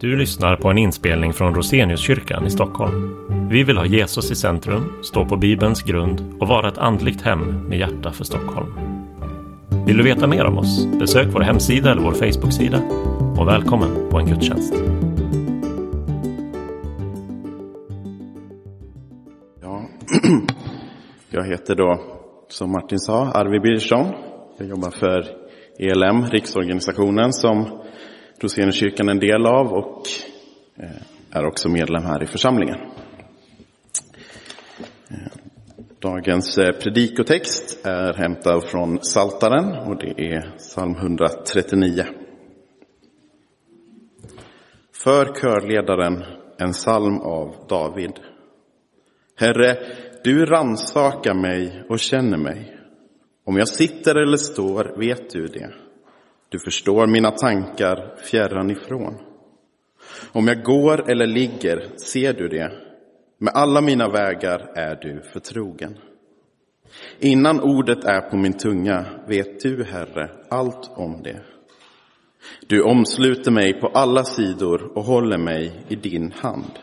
Du lyssnar på en inspelning från Roseniuskyrkan i Stockholm. Vi vill ha Jesus i centrum, stå på Bibelns grund och vara ett andligt hem med hjärta för Stockholm. Vill du veta mer om oss? Besök vår hemsida eller vår Facebooksida. Och välkommen på en gudstjänst. Ja, jag heter då, som Martin sa, Arvid Birgersson. Jag jobbar för ELM, riksorganisationen som Rosenkyrkan en del av och eh, är också medlem här i församlingen. Eh, dagens eh, predikotext är hämtad från Saltaren och det är psalm 139. För körledaren en psalm av David. Herre, du ransakar mig och känner mig. Om jag sitter eller står vet du det. Du förstår mina tankar fjärran ifrån. Om jag går eller ligger ser du det. Med alla mina vägar är du förtrogen. Innan ordet är på min tunga vet du, Herre, allt om det. Du omsluter mig på alla sidor och håller mig i din hand.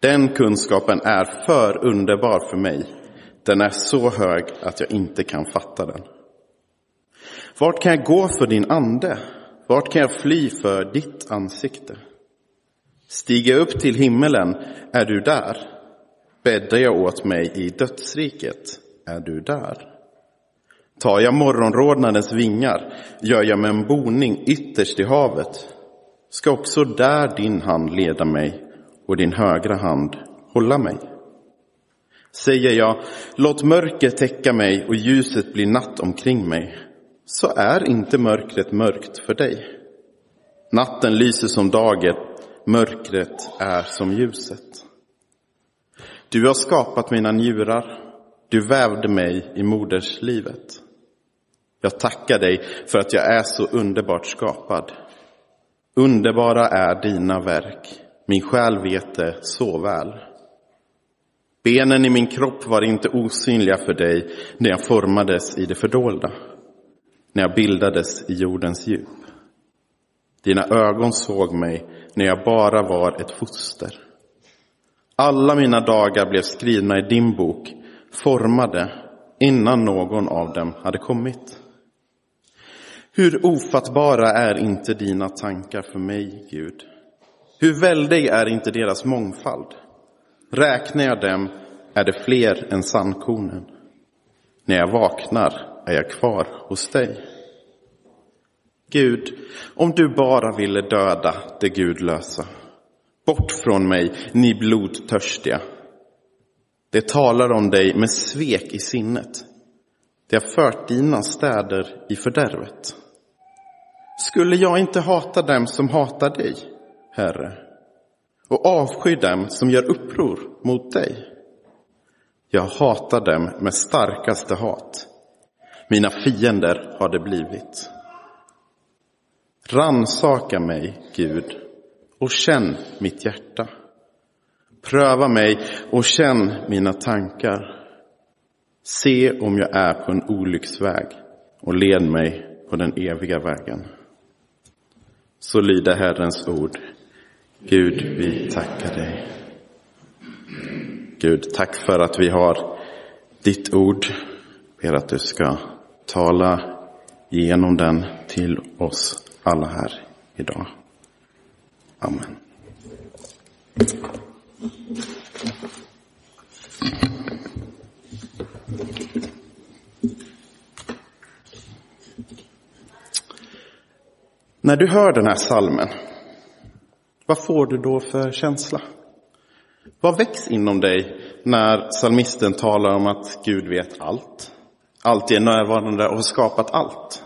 Den kunskapen är för underbar för mig. Den är så hög att jag inte kan fatta den. Vart kan jag gå för din ande? Vart kan jag fly för ditt ansikte? Stiger jag upp till himmelen, är du där? Bäddar jag åt mig i dödsriket, är du där? Tar jag morgonrodnadens vingar, gör jag mig en boning ytterst i havet, ska också där din hand leda mig och din högra hand hålla mig. Säger jag, låt mörker täcka mig och ljuset bli natt omkring mig, så är inte mörkret mörkt för dig. Natten lyser som dagen, mörkret är som ljuset. Du har skapat mina njurar, du vävde mig i moderslivet. Jag tackar dig för att jag är så underbart skapad. Underbara är dina verk, min själ vet det så väl. Benen i min kropp var inte osynliga för dig när jag formades i det fördolda när jag bildades i jordens djup. Dina ögon såg mig när jag bara var ett foster. Alla mina dagar blev skrivna i din bok, formade innan någon av dem hade kommit. Hur ofattbara är inte dina tankar för mig, Gud? Hur väldig är inte deras mångfald? Räknar jag dem är det fler än sandkornen. När jag vaknar är jag kvar hos dig. Gud, om du bara ville döda det gudlösa. Bort från mig, ni blodtörstiga. Det talar om dig med svek i sinnet. Det har fört dina städer i fördärvet. Skulle jag inte hata dem som hatar dig, Herre, och avsky dem som gör uppror mot dig? Jag hatar dem med starkaste hat. Mina fiender har det blivit. Ransaka mig, Gud, och känn mitt hjärta. Pröva mig och känn mina tankar. Se om jag är på en olycksväg och led mig på den eviga vägen. Så lyder Herrens ord. Gud, vi tackar dig. Gud, tack för att vi har ditt ord. Ber att du ska tala genom den till oss alla här idag. Amen. När du hör den här salmen, vad får du då för känsla? Vad väcks inom dig när salmisten talar om att Gud vet allt? Alltid är närvarande och har skapat allt.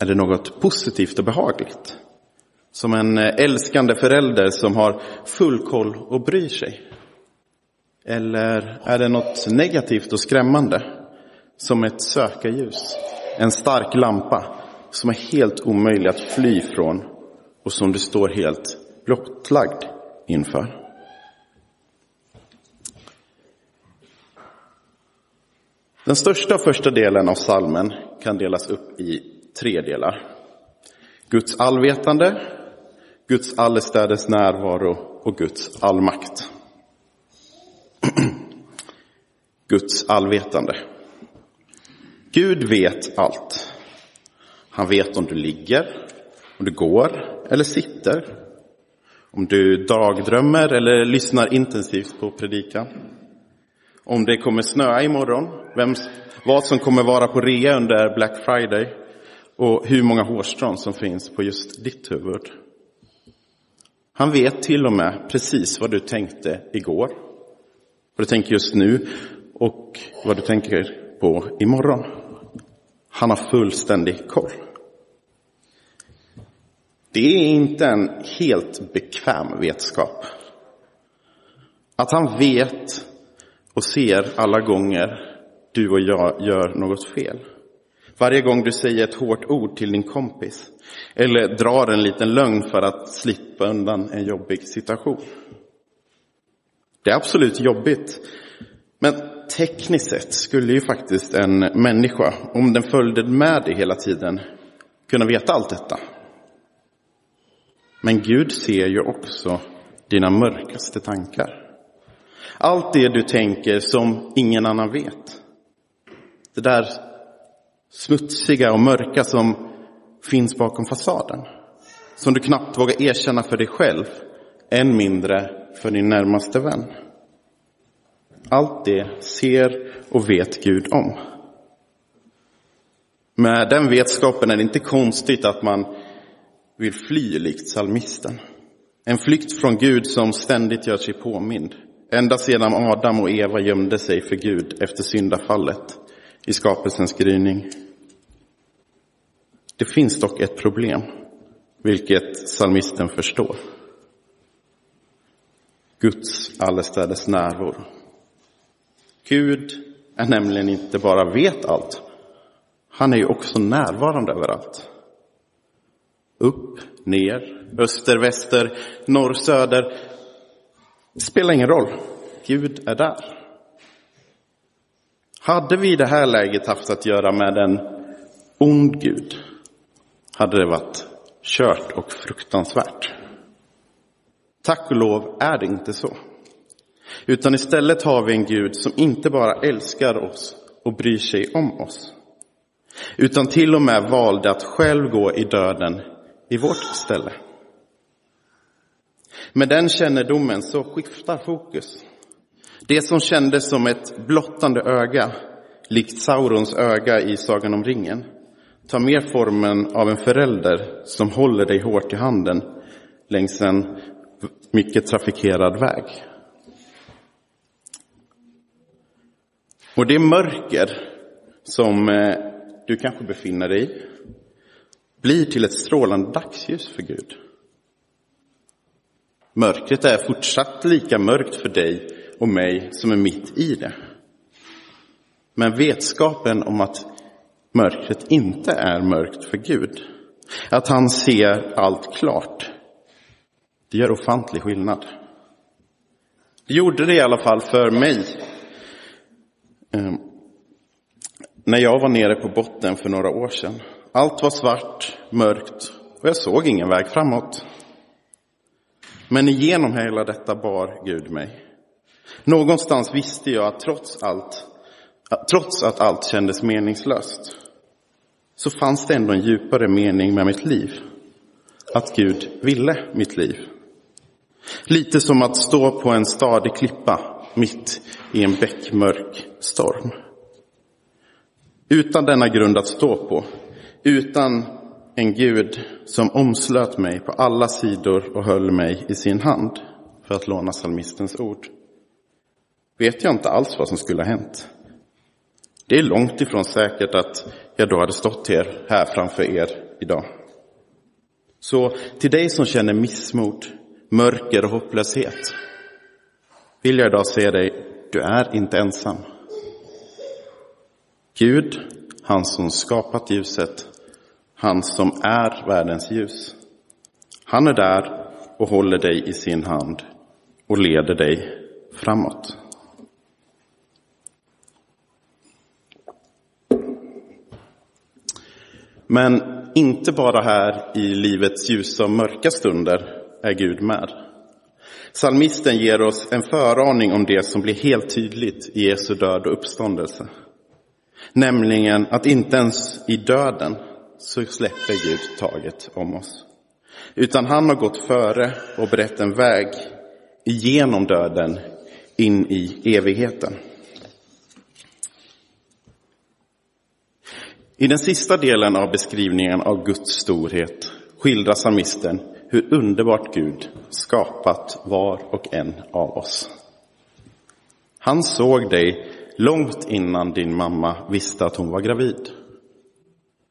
Är det något positivt och behagligt? Som en eh, älskande förälder som har full koll och bryr sig? Eller är det något negativt och skrämmande? Som ett sökarljus, en stark lampa som är helt omöjlig att fly från och som du står helt blottlagd inför. Den största och första delen av salmen kan delas upp i tre delar. Guds allvetande, Guds allestädes närvaro och Guds allmakt. Guds allvetande. Gud vet allt. Han vet om du ligger, om du går eller sitter. Om du dagdrömmer eller lyssnar intensivt på predikan. Om det kommer snöa imorgon, vem, vad som kommer vara på rea under Black Friday och hur många hårstrån som finns på just ditt huvud. Han vet till och med precis vad du tänkte igår, vad du tänker just nu och vad du tänker på imorgon. Han har fullständig koll. Det är inte en helt bekväm vetskap. Att han vet och ser alla gånger du och jag gör något fel. Varje gång du säger ett hårt ord till din kompis eller drar en liten lögn för att slippa undan en jobbig situation. Det är absolut jobbigt. Men tekniskt sett skulle ju faktiskt en människa, om den följde med dig hela tiden, kunna veta allt detta. Men Gud ser ju också dina mörkaste tankar. Allt det du tänker som ingen annan vet. Det där smutsiga och mörka som finns bakom fasaden. Som du knappt vågar erkänna för dig själv, än mindre för din närmaste vän. Allt det ser och vet Gud om. Med den vetskapen är det inte konstigt att man vill fly likt salmisten. En flykt från Gud som ständigt gör sig påmind. Ända sedan Adam och Eva gömde sig för Gud efter syndafallet i skapelsens gryning. Det finns dock ett problem, vilket psalmisten förstår. Guds allestädes närvaro. Gud är nämligen inte bara vet allt, han är ju också närvarande överallt. Upp, ner, öster, väster, norr, söder. Det spelar ingen roll. Gud är där. Hade vi i det här läget haft att göra med en ond Gud hade det varit kört och fruktansvärt. Tack och lov är det inte så. Utan istället har vi en Gud som inte bara älskar oss och bryr sig om oss. Utan till och med valde att själv gå i döden i vårt ställe. Med den kännedomen så skiftar fokus. Det som kändes som ett blottande öga, likt Saurons öga i Sagan om ringen, tar mer formen av en förälder som håller dig hårt i handen längs en mycket trafikerad väg. Och det mörker som eh, du kanske befinner dig i blir till ett strålande dagsljus för Gud. Mörkret är fortsatt lika mörkt för dig och mig som är mitt i det. Men vetskapen om att mörkret inte är mörkt för Gud, att han ser allt klart, det gör ofantlig skillnad. Det gjorde det i alla fall för mig. Ehm, när jag var nere på botten för några år sedan. Allt var svart, mörkt och jag såg ingen väg framåt. Men igenom hela detta bar Gud mig. Någonstans visste jag att trots allt, trots att allt kändes meningslöst, så fanns det ändå en djupare mening med mitt liv. Att Gud ville mitt liv. Lite som att stå på en stadig klippa mitt i en bäckmörk storm. Utan denna grund att stå på, utan en Gud som omslöt mig på alla sidor och höll mig i sin hand, för att låna psalmistens ord, vet jag inte alls vad som skulle ha hänt. Det är långt ifrån säkert att jag då hade stått här, här framför er idag. Så till dig som känner missmod, mörker och hopplöshet vill jag idag säga dig, du är inte ensam. Gud, han som skapat ljuset, han som är världens ljus. Han är där och håller dig i sin hand och leder dig framåt. Men inte bara här i livets ljusa och mörka stunder är Gud med. Salmisten ger oss en föraning om det som blir helt tydligt i Jesu död och uppståndelse. Nämligen att inte ens i döden så släpper Gud taget om oss. Utan han har gått före och berett en väg igenom döden in i evigheten. I den sista delen av beskrivningen av Guds storhet skildrar psalmisten hur underbart Gud skapat var och en av oss. Han såg dig långt innan din mamma visste att hon var gravid.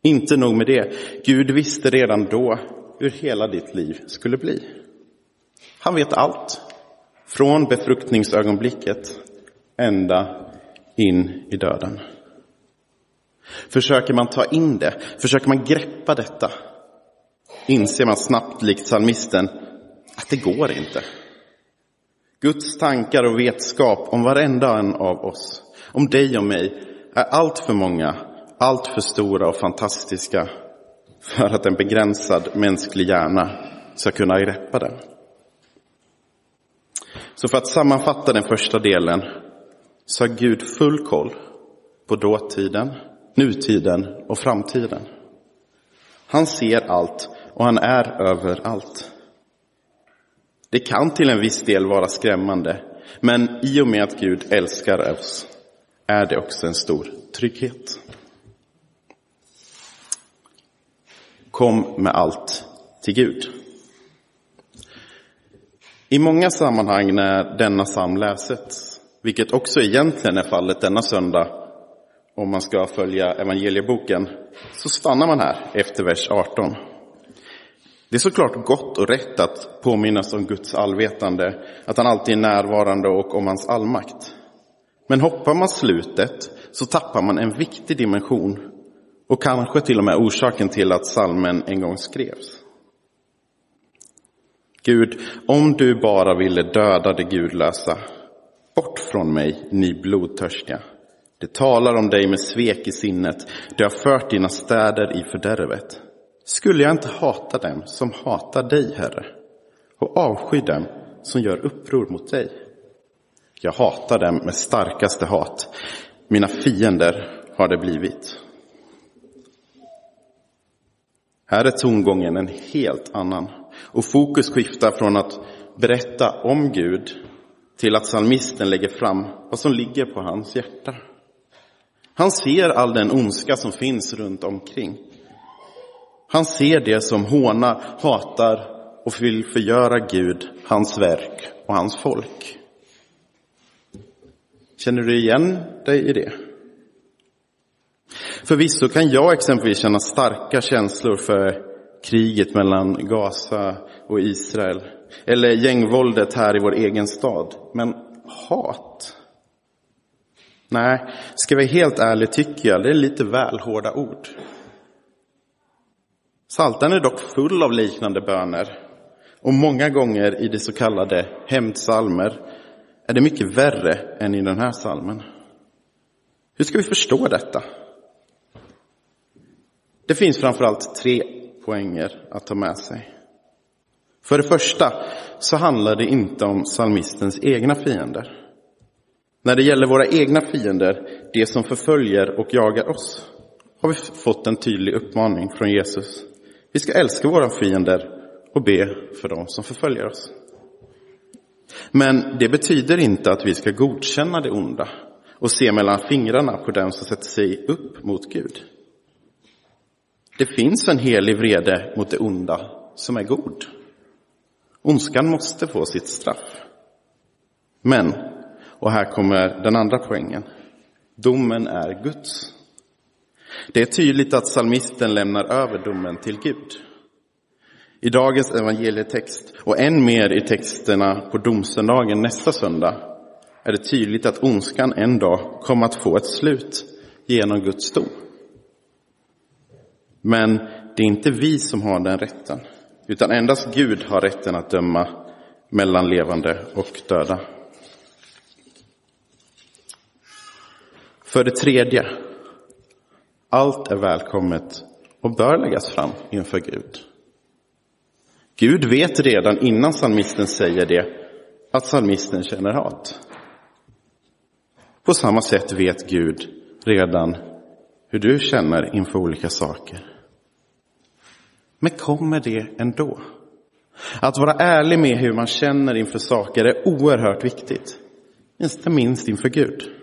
Inte nog med det, Gud visste redan då hur hela ditt liv skulle bli. Han vet allt, från befruktningsögonblicket ända in i döden. Försöker man ta in det, försöker man greppa detta, inser man snabbt likt psalmisten att det går inte. Guds tankar och vetskap om varenda en av oss, om dig och mig, är allt för många, allt för stora och fantastiska för att en begränsad mänsklig hjärna ska kunna greppa den. Så för att sammanfatta den första delen så har Gud full koll på dåtiden, nutiden och framtiden. Han ser allt och han är överallt. Det kan till en viss del vara skrämmande, men i och med att Gud älskar oss är det också en stor trygghet. Kom med allt till Gud. I många sammanhang när denna psalm läses, vilket också egentligen är fallet denna söndag om man ska följa evangelieboken, så stannar man här efter vers 18. Det är såklart gott och rätt att påminnas om Guds allvetande, att han alltid är närvarande och om hans allmakt. Men hoppar man slutet så tappar man en viktig dimension och kanske till och med orsaken till att salmen en gång skrevs. Gud, om du bara ville döda det gudlösa, bort från mig, ni blodtörstiga. Det talar om dig med svek i sinnet, du har fört dina städer i fördärvet. Skulle jag inte hata dem som hatar dig, Herre, och avsky dem som gör uppror mot dig? Jag hatar dem med starkaste hat. Mina fiender har det blivit. Här är tongången en helt annan. Och fokus skiftar från att berätta om Gud till att psalmisten lägger fram vad som ligger på hans hjärta. Han ser all den ondska som finns runt omkring. Han ser det som hånar, hatar och vill förgöra Gud, hans verk och hans folk. Känner du igen dig i det? Förvisso kan jag exempelvis känna starka känslor för kriget mellan Gaza och Israel. Eller gängvåldet här i vår egen stad. Men hat? Nej, ska jag vara helt ärlig tycker jag det är lite väl hårda ord. Saltan är dock full av liknande böner. Och många gånger i de så kallade hämndsalmer är det mycket värre än i den här salmen. Hur ska vi förstå detta? Det finns framförallt tre poänger att ta med sig. För det första så handlar det inte om psalmistens egna fiender. När det gäller våra egna fiender, de som förföljer och jagar oss, har vi fått en tydlig uppmaning från Jesus. Vi ska älska våra fiender och be för dem som förföljer oss. Men det betyder inte att vi ska godkänna det onda och se mellan fingrarna på dem som sätter sig upp mot Gud. Det finns en helig vrede mot det onda som är god. Ondskan måste få sitt straff. Men, och här kommer den andra poängen, domen är Guds. Det är tydligt att psalmisten lämnar över domen till Gud. I dagens evangelietext och än mer i texterna på domsöndagen nästa söndag är det tydligt att ondskan en dag kommer att få ett slut genom Guds dom. Men det är inte vi som har den rätten, utan endast Gud har rätten att döma mellan levande och döda. För det tredje, allt är välkommet och bör läggas fram inför Gud. Gud vet redan innan psalmisten säger det att psalmisten känner hat. På samma sätt vet Gud redan hur du känner inför olika saker. Men kommer det ändå? Att vara ärlig med hur man känner inför saker är oerhört viktigt. Inte minst inför Gud.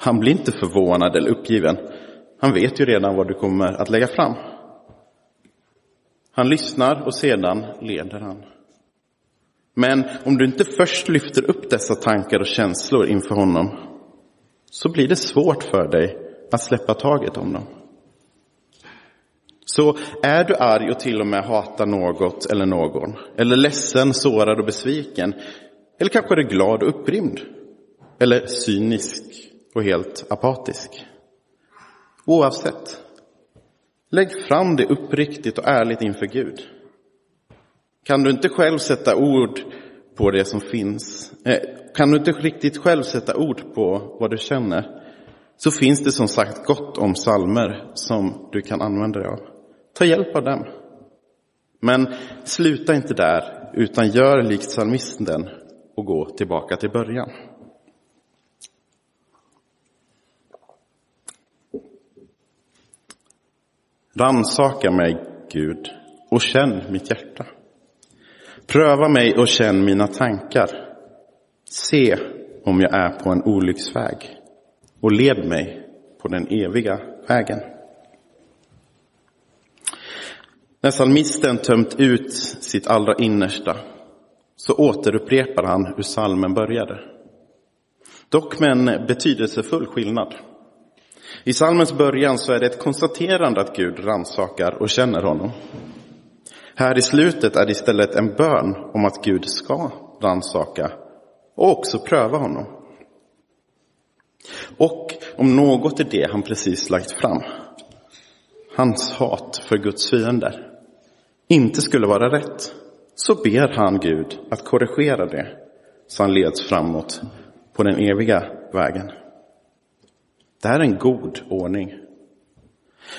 Han blir inte förvånad eller uppgiven. Han vet ju redan vad du kommer att lägga fram. Han lyssnar och sedan leder han. Men om du inte först lyfter upp dessa tankar och känslor inför honom så blir det svårt för dig att släppa taget om dem. Så är du arg och till och med hatar något eller någon, eller ledsen, sårad och besviken, eller kanske är du glad och upprymd, eller cynisk och helt apatisk. Oavsett, lägg fram det uppriktigt och ärligt inför Gud. Kan du inte själv sätta ord på det som finns, eh, kan du inte riktigt själv sätta ord på vad du känner, så finns det som sagt gott om salmer som du kan använda dig av. Ta hjälp av dem. Men sluta inte där, utan gör likt psalmisten och gå tillbaka till början. Ransaka mig, Gud, och känn mitt hjärta. Pröva mig och känn mina tankar. Se om jag är på en olycksväg och led mig på den eviga vägen. När psalmisten tömt ut sitt allra innersta så återupprepar han hur salmen började. Dock med en betydelsefull skillnad. I salmens början så är det ett konstaterande att Gud ransakar och känner honom. Här i slutet är det istället en bön om att Gud ska ransaka och också pröva honom. Och om något är det han precis lagt fram, hans hat för Guds fiender, inte skulle vara rätt, så ber han Gud att korrigera det så han leds framåt på den eviga vägen. Det här är en god ordning.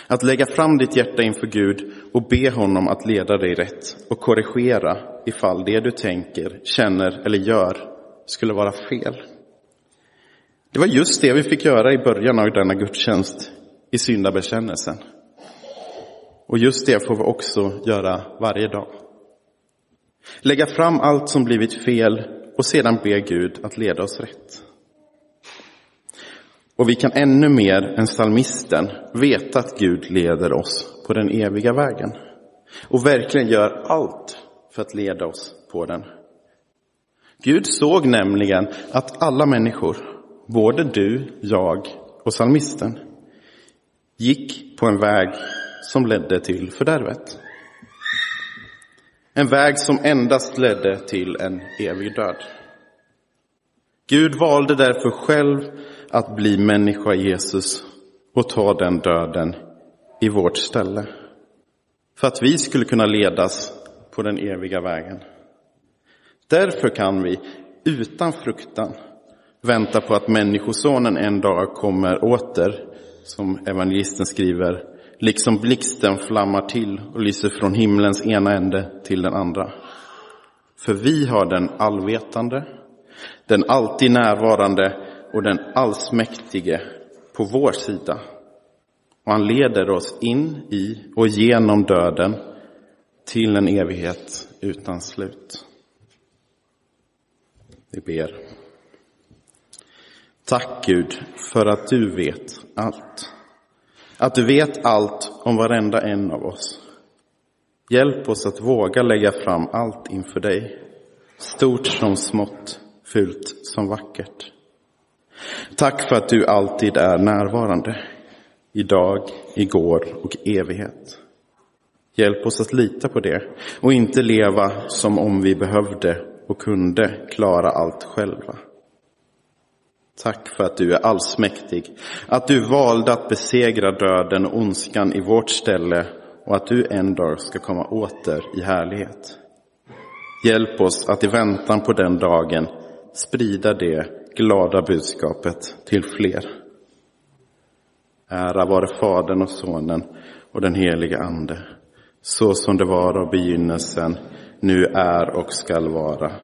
Att lägga fram ditt hjärta inför Gud och be honom att leda dig rätt och korrigera ifall det du tänker, känner eller gör skulle vara fel. Det var just det vi fick göra i början av denna gudstjänst i syndabekännelsen. Och just det får vi också göra varje dag. Lägga fram allt som blivit fel och sedan be Gud att leda oss rätt. Och vi kan ännu mer än psalmisten veta att Gud leder oss på den eviga vägen. Och verkligen gör allt för att leda oss på den. Gud såg nämligen att alla människor, både du, jag och psalmisten, gick på en väg som ledde till fördärvet. En väg som endast ledde till en evig död. Gud valde därför själv att bli människa Jesus och ta den döden i vårt ställe. För att vi skulle kunna ledas på den eviga vägen. Därför kan vi utan fruktan vänta på att Människosonen en dag kommer åter, som evangelisten skriver, liksom blixten flammar till och lyser från himlens ena ände till den andra. För vi har den allvetande, den alltid närvarande och den allsmäktige på vår sida. Och han leder oss in i och genom döden till en evighet utan slut. Vi ber. Tack Gud för att du vet allt. Att du vet allt om varenda en av oss. Hjälp oss att våga lägga fram allt inför dig. Stort som smått, fult som vackert. Tack för att du alltid är närvarande. Idag, igår och evighet. Hjälp oss att lita på det och inte leva som om vi behövde och kunde klara allt själva. Tack för att du är allsmäktig, att du valde att besegra döden och ondskan i vårt ställe och att du en dag ska komma åter i härlighet. Hjälp oss att i väntan på den dagen sprida det glada budskapet till fler. Ära vare Fadern och Sonen och den helige Ande, så som det var av begynnelsen, nu är och skall vara,